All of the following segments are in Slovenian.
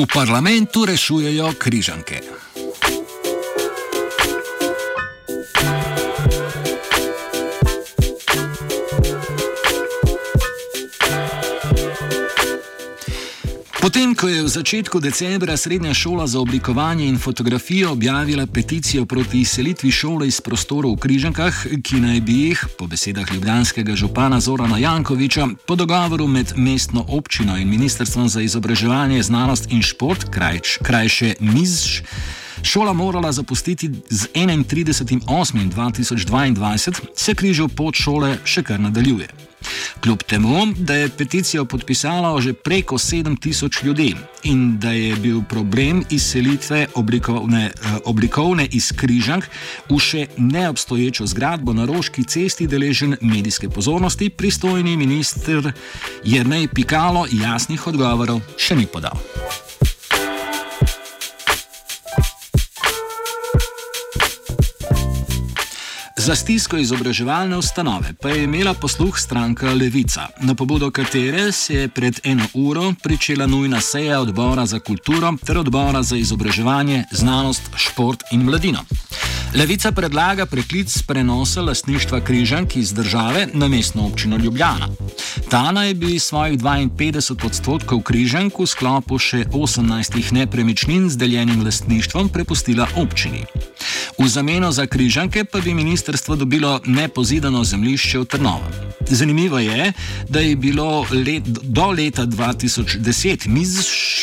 V parlamentu rešujejo križanke. Potem, ko je v začetku decembra srednja šola za oblikovanje in fotografijo objavila peticijo proti izselitvi šole iz prostorov v Križankah, ki naj bi jih, po besedah ljubljanskega župana Zorana Jankoviča, po dogovoru med mestno občino in Ministrstvom za izobraževanje, znanost in šport, krajč, krajše MIZŠ, šola morala zapustiti z 31.8.2022, se križov pot šole še kar nadaljuje. Kljub temu, da je peticijo podpisalo že preko 7000 ljudi in da je bil problem izselitve oblikovne, eh, oblikovne iz Križank v še neobstoječo zgradbo na Roški cesti deležen medijske pozornosti, pristojni minister Jrnej Pikalo jasnih odgovorov še ni podal. Za stisko izobraževalne ustanove pa je imela posluh stranka Levica, na pobudo katere se je pred eno uro pričela nujna seja odbora za kulturo ter odbora za izobraževanje, znanost, šport in mladino. Levica predlaga preklic prenosa lastništva križank iz države na mestno občino Ljubljana. Ta naj bi svojih 52 odstotkov križank v sklopu še 18 nepremičnin z deljenim lastništvom prepustila občini. V zameno za križanke pa bi ministrstvo dobilo nepozidano zemljišče v Trnovem. Zanimivo je, da je bilo let, do leta 2010 Miz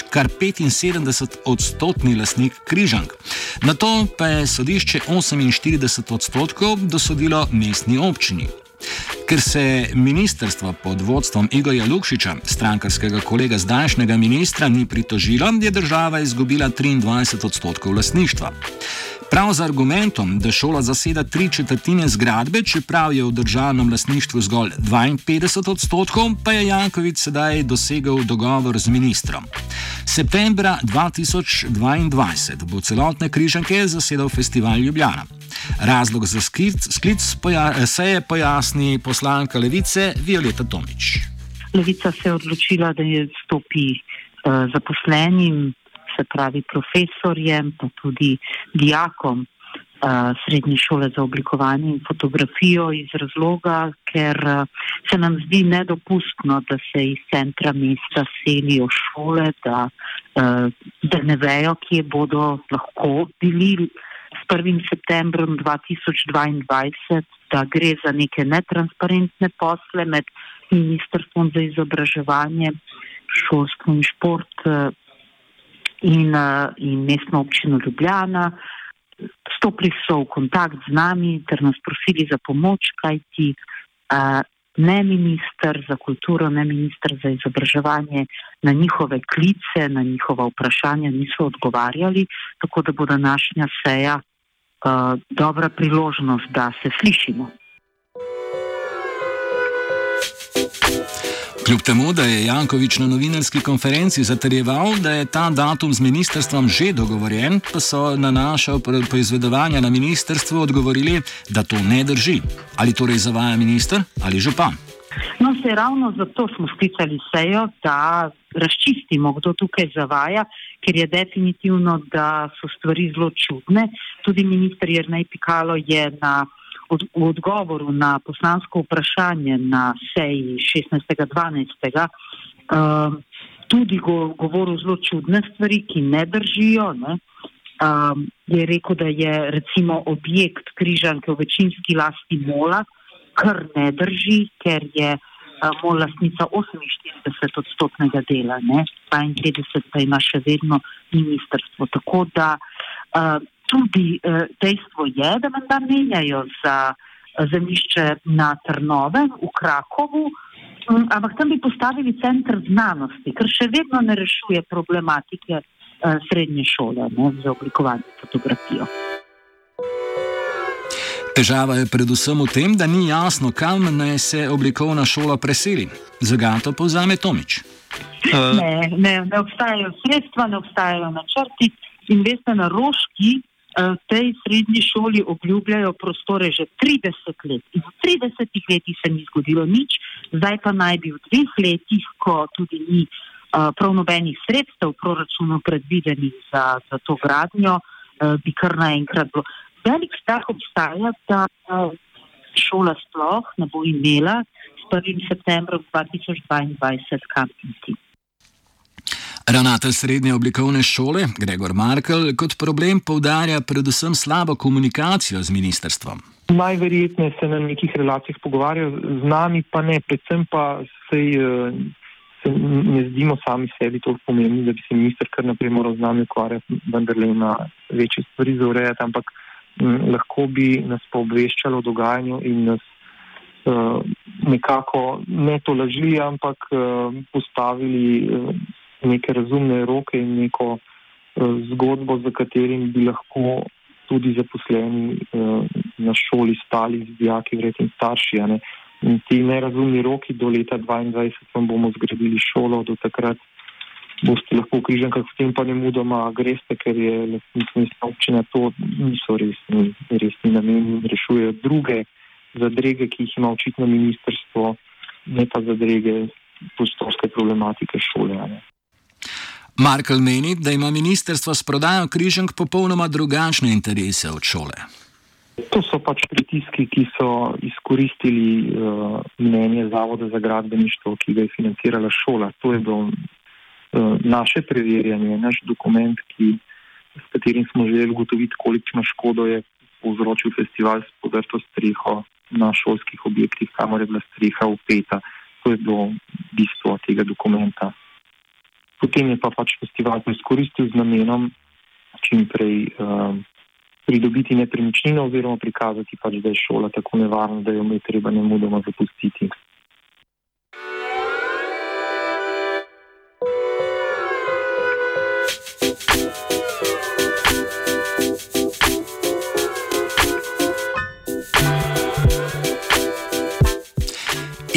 kar 75 odstotni lastnik križank. Na to pa je sodišče 48 odstotkov dosodilo mestni občini. Ker se ministrstvo pod vodstvom Igorja Lukšiča, strankarskega kolega zdajšnjega ministra, ni pritožilo, je država izgubila 23 odstotkov lasništva. Prav z argumentom, da šola zaseda tri četrtine zgradbe, čeprav je v državnem lasništvu zgolj 52 odstotkov, pa je Jankovič sedaj dosegel dogovor z ministrom. Septembra 2022 bo celotne križanke zasedal festival Ljubljana. Razlog za sklic, sklic se je pojasni poslanka Levice Violeta Tomič. Levica se je odločila, da je stopi uh, zaposlenim se pravi profesorjem, pa tudi dijakom uh, srednje šole za oblikovanje in fotografijo iz razloga, ker uh, se nam zdi nedopustno, da se iz centra mesta selijo šole, da, uh, da ne vejo, kje bodo lahko bili s 1. septembrom 2022, da gre za neke netransparentne posle med Ministrstvom za izobraževanje, šolstvo in šport. Uh, in, uh, in mestno občino Ljubljana. Stopili so v kontakt z nami ter nas prosili za pomoč, kajti uh, ne minister za kulturo, ne minister za izobraževanje na njihove klice, na njihova vprašanja niso odgovarjali, tako da bo današnja seja uh, dobra priložnost, da se slišimo. Kljub temu, da je Jankovič na novinarski konferenci zatrjeval, da je ta datum z ministrstvom že dogovorjen, pa so na naše poizvedovanja na ministrstvu odgovorili, da to ne drži. Ali torej zavaja minister ali župan? No, se ravno zato smo sklicali sejo, da razčistimo, kdo tukaj zavaja, ker je definitivno, da so stvari zelo čudne. Tudi minister Jrnej Pikalo je na od, v odgovoru na poslansko vprašanje na seji 16.12. Uh, um, tudi go, govoril zelo čudne stvari, ki ne držijo. Ne? Um, je rekel, da je recimo objekt križanke v večinski lasti mola, kar ne drži, ker je uh, mol lastnica 48 odstotnega dela, ne? 32 pa ima še vedno ministrstvo. Tako da uh, tudi uh, dejstvo je, da menda menjajo za uh, zemljišče na Trnove v Krakovu, um, ampak tam bi postavili center znanosti, ker še vedno ne rešuje problematike uh, srednje šole ne, za oblikovanje fotografijo. Težava je predvsem v tem, da ni jasno, kam naj se oblikovna šola preseli. Zagato povzame Tomič. Ne, ne, ne obstajajo sredstva, ne obstajajo načrti. In veste, na Roški v tej srednji šoli obljubljajo prostore že 30 let. In v 30 letih se ni zgodilo nič, zdaj pa naj bi v dveh letih, ko tudi ni prav nobenih sredstev v proračunu predvidenih za, za to gradnjo, bi kar naenkrat bilo. Velik strah obstaja, da šola sploh ne bo imela s 1. septembrom 2022 kam iti. Ravnatelj srednje oblikovne šole Gregor Markel kot problem povdarja predvsem slabo komunikacijo z ministrstvom. Najverjetneje se na nekih relacijah pogovarjajo z nami, pa ne, predvsem pa se, se ne zdimo sami sebi toliko pomembni, da bi se minister kar naprej moral z nami ukvarjati, vendarle na večje stvari za urejati, ampak m, lahko bi nas pa obveščalo o dogajanju in nas uh, nekako ne to lažili, ampak uh, postavili. Uh, neke razumne roke in neko uh, zgodbo, za katerim bi lahko tudi zaposleni uh, na šoli stali z dijaki, vredni starši. In ti nerazumni roki do leta 2022 vam bomo zgradili šolo, do takrat boste lahko v križankah s tem pa ne mudoma greste, ker je mestna občina to niso resni, resni nameni in rešujejo druge zadrege, ki jih ima očitno ministrstvo, ne pa zadrege prostorske problematike šole. Ne. Markel meni, da ima ministrstvo s prodajo križank popolnoma drugačne interese od šole. To so pač pritiski, ki so izkoristili uh, mnenje Zavoda za gradbeništvo, ki ga je financirala šola. To je bilo uh, naše preverjanje, naš dokument, ki, s katerim smo želeli ugotoviti, kolikšno škodo je povzročil festival s podrto streho na šolskih objektih, kamor je bila streha upeta. To je bilo bistvo tega dokumenta. Potem je pa pač festival izkoristil z namenom čim prej uh, pridobiti nepremičnino oziroma prikazati, pač, da je šola tako nevarna, da jo je treba ne mudoma zapustiti.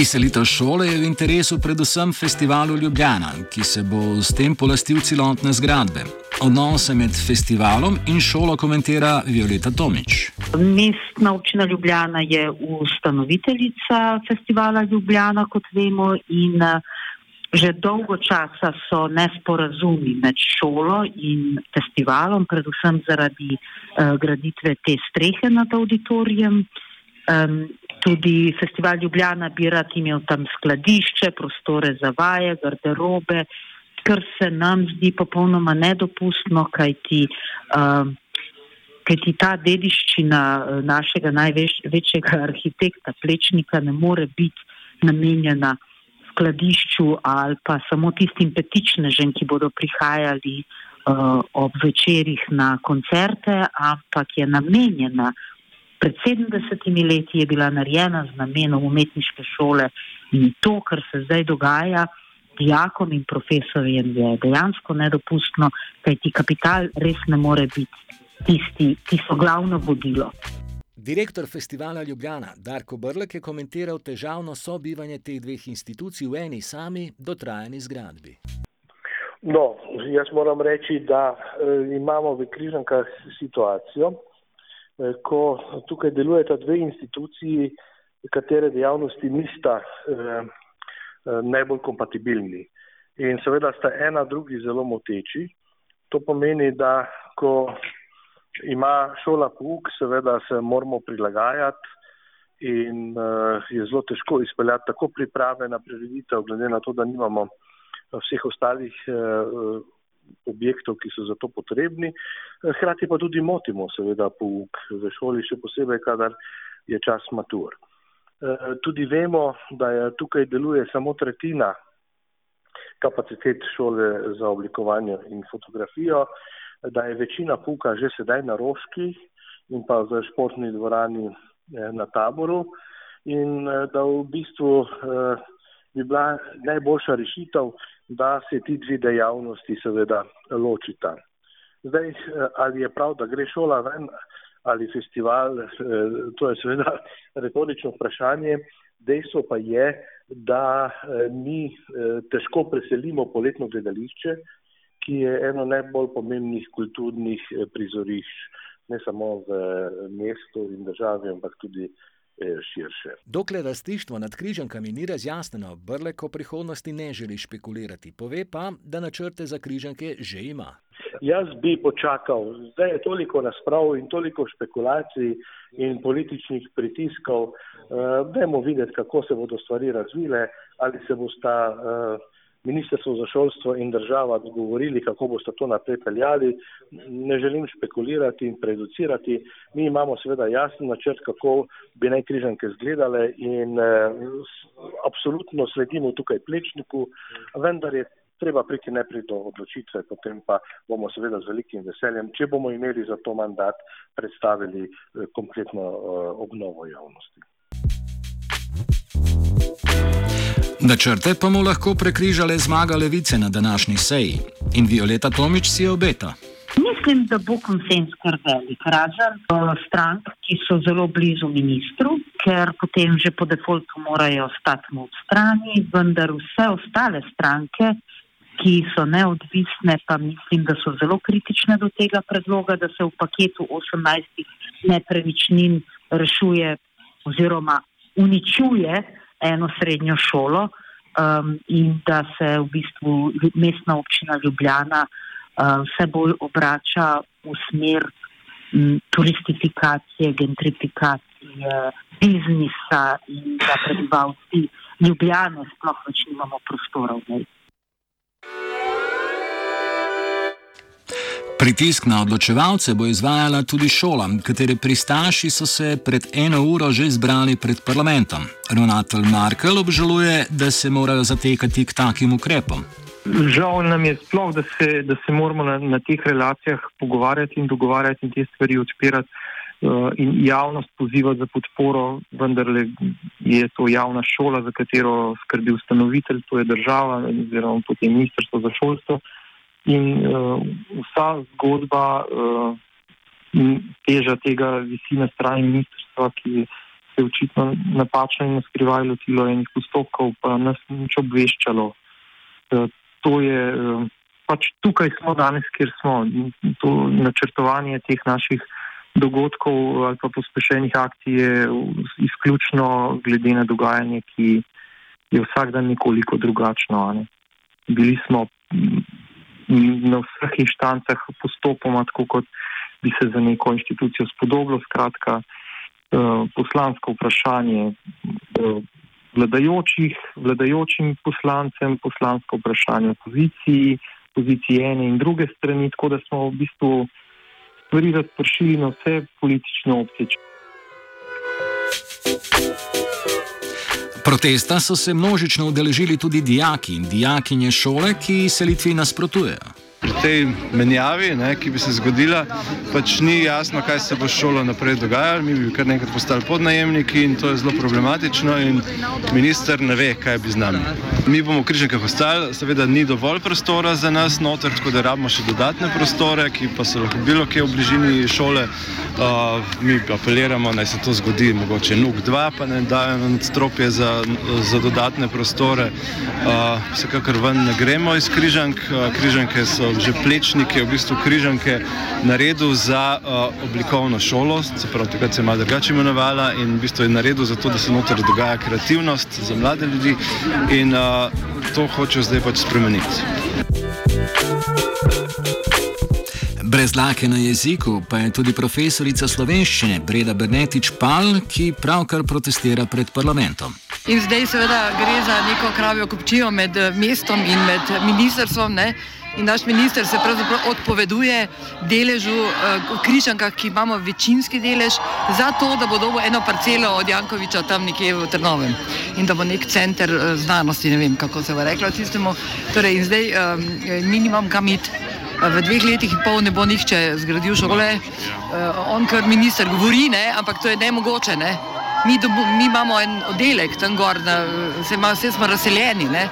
Izselitev šole je v interesu predvsem festivalu Ljubljana, ki se bo s tem polastil celotne zgradbe. Odnose med festivalom in šolo komentira Violeta Tomič. Mestna občina Ljubljana je ustanoviteljica festivala Ljubljana, kot vemo, in že dolgo časa so nesporazumi med šolo in festivalom, predvsem zaradi uh, graditve te strehe nad auditorijem. Um, Tudi festival Ljubljana bi rad imel tam skladišče, prostore za vaje, garderobe, kar se nam zdi popolnoma nedopustno, kajti, uh, kajti ta dediščina uh, našega največjega arhitekta, plečnika, ne more biti namenjena skladišču ali pa samo tistim petičnežem, ki bodo prihajali uh, ob večerjih na koncerte, ampak je namenjena pred 70 leti je bila narejena z namenom umetniške šole in to, kar se zdaj dogaja dijakom in profesorjem, je dejansko nedopustno, kajti kapital res ne more biti tisti, ki so glavno vodilo. Direktor festivala Ljubljana Darko Brlek je komentiral težavno sobivanje teh dveh institucij v eni sami dotrajani zgradbi. No, jaz moram reči, da e, imamo v križankah situacijo, Eh, ko tukaj delujeta dve instituciji, katere dejavnosti nista eh, eh, najbolj kompatibilni. In seveda sta ena drugi zelo moteči. To pomeni, da ko ima šola pouk, seveda se moramo prilagajati in je zelo težko izpeljati tako priprave na prireditev, glede na to, da nimamo vseh ostalih objektov, ki so za to potrebni. Hrati pa tudi motimo, seveda, pouk v šoli, še posebej, kadar je čas matur. Eh, tudi vemo, da tukaj deluje samo tretjina kapacitet šole za oblikovanje in fotografijo, da je večina puka že sedaj na Roški in pa v športni dvorani eh, na taboru in eh, da v bistvu bi bila najboljša rešitev, da se ti dve dejavnosti seveda ločita. Zdaj, eh, ali je prav, da gre šola ven ali festival, eh, to je seveda retorično vprašanje. Dejstvo pa je, da eh, mi težko preselimo poletno gledališče, ki je eno najbolj pomembnih kulturnih prizorišč, ne samo v mestu in državi, ampak tudi širše. Dokler rastištvo nad križankami ni razjasneno, Brlek o prihodnosti ne želi špekulirati. Pove pa, da načrte za križanke že ima. Jaz bi počakal, zdaj je toliko razprav in toliko špekulacij in političnih pritiskov, da bomo videti, kako se bodo stvari razvile, ali se bosta ministrstvo za šolstvo in država dogovorili, kako boste to naprej peljali. Ne želim špekulirati in preducirati. Mi imamo seveda jasen načrt, kako bi naj križanke izgledale in eh, absolutno sledimo tukaj plečniku, vendar je treba priti najprej do odločitve, potem pa bomo seveda z velikim veseljem, če bomo imeli za to mandat, predstavili eh, kompletno eh, obnovo javnosti. Načrte pa mu lahko prekrižale zmaga levice na današnji seji in Violeta Tomič si obeta. Mislim, da bo konsens kar velik, razen strank, ki so zelo blizu ministru, ker potem že po defaultu morajo ostati v strani, vendar vse ostale stranke, ki so neodvisne, pa mislim, da so zelo kritične do tega predloga, da se v paketu 18 nepremičnin rešuje oziroma uničuje eno srednjo šolo um, in da se v bistvu mestna občina Ljubljana uh, vse bolj obrača v smer um, turistifikacije, gentrifikacije, biznisa in da prebivalci Ljubljane sploh več nimamo prostora v Pritisk na odločevalce bo izvajala tudi šola, katere pristaši so se pred eno uro že zbrali pred parlamentom. Ronatelj Markel obžaluje, da se morajo zatekati k takim ukrepom. Žal nam je sploh, da se, da se moramo na, na teh relacijah pogovarjati in dogovarjati in te stvari odpirati uh, in javnost pozivati za podporo, vendar je to javna šola, za katero skrbi ustanovitelj, to je država oziroma potem ministrstvo za šolstvo. Uh, In uh, vsa zgodba uh, teža tega visi na strani ministrstva, ki se je očitno napačno in skrivaj lotilo enih postopkov, pa nas nič obveščalo. Uh, to je uh, pač tukaj smo danes, kjer smo. To načrtovanje teh naših dogodkov ali pa pospešenih akcij je izključno glede na dogajanje, ki je vsak dan nekoliko drugačno. Bili smo na vseh inštancah postopoma, tako kot bi se za neko inštitucijo spodobilo. Skratka, eh, poslansko vprašanje eh, vladajočih, vladajočim poslancem, poslansko vprašanje opoziciji, opoziciji ene in druge strani, tako da smo v bistvu stvari razpršili na vse politične opcije. Protesta so se množično udeležili tudi dijaki in dijakinje šole, ki selitvi nasprotujejo pri tej menjavi, ne, ki bi se zgodila, pač ni jasno, kaj se bo šolo naprej dogajalo. Mi bi kar nekaj postali podnajemniki in to je zelo problematično. Minister ne ve, kaj bi z nami. Mi bomo v križankah ostali, seveda ni dovolj prostora za nas noter, tako da rabimo še dodatne prostore, ki pa so lahko bilo kje v bližini šole. Uh, mi apeliramo, naj se to zgodi, mogoče NUK 2, pa ne dajo nadstropje za, za dodatne prostore. Uh, vsekakor ven ne gremo iz križank, uh, križanke so že plečnike, v bistvu križanke, naredil za uh, oblikovno šolo, se pravi, takrat se je malo drugače imenovala in v bistvu je naredil za to, da se noter dogaja kreativnost za mlade ljudi in uh, to hoče zdaj pač spremeniti. Brez lake na jeziku pa je tudi profesorica slovenščine Breda Bernetič Pal, ki pravkar protestira pred parlamentom. In zdaj seveda gre za neko kravjo kopčijo med mestom in med ministrstvom. Ne? In naš minister se pravzaprav odpoveduje deležu uh, v Križankah, ki imamo večinski delež, zato da bo dobil eno parcelo od Jankoviča tam nekje v Trnovem in da bo nek center uh, znanosti, ne vem kako se bo reklo tistemu. Torej, in zdaj um, mi nimam kam iti. V dveh letih in pol ne bo nihče zgradil šole. Uh, on, kar minister govori, ne, ampak to je nemogoče. Ne. Mi, dobu, mi imamo en oddelek tam gor, da, se ima, vse smo razseljeni. Ne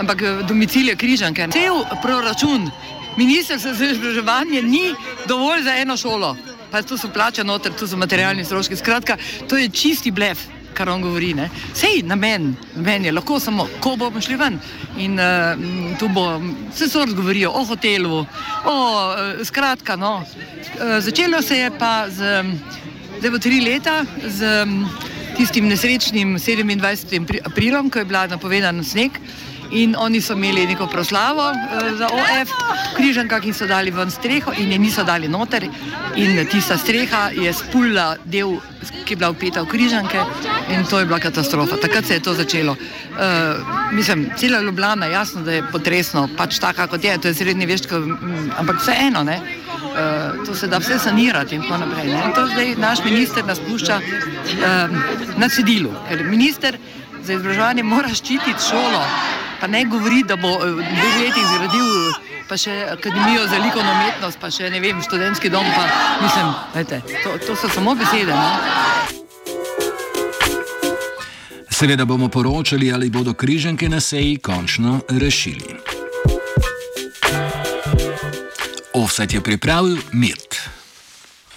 ampak eh, domicilje križanke. Cel proračun ministrstva za izobraževanje ni dovolj za eno šolo. Pa tu so plače noter, tu so materialni stroški. Skratka, to je čisti blef, kar on govori. Ne? Sej na meni, meni je lahko samo, ko bomo šli ven. In uh, tu bo, vse so razgovorijo o hotelu, o, uh, skratka, no. Uh, začelo se je pa z, zdaj bo tri leta, z um, tistim nesrečnim 27. aprilom, ko je bila napovedana sneg. In oni so imeli neko proslavo uh, za OF, križankah in so dali ven streho, in je niso dali noter. In tista streha je spulila del, ki je bila upeta v križanke, in to je bila katastrofa. Takrat se je to začelo. Uh, mislim, cela Ljubljana, jasno, da je potresno, pač tako kot je, to je srednji veščko, ampak vseeno, ne. Uh, to se da vse sanirati in tako naprej. Ne? In to zdaj naš minister nas pušča uh, na cedilu, ker minister za izobraževanje mora ščititi šolo pa ne govori, da bo v dveh letih zgradil pa še akademijo za likovno umetnost, pa še ne vem, študentski dom. Pa, mislim, vete, to, to so samo besede. No? Seveda bomo poročali, ali bodo križanke na seji končno rešili. Offset je pripravil mir.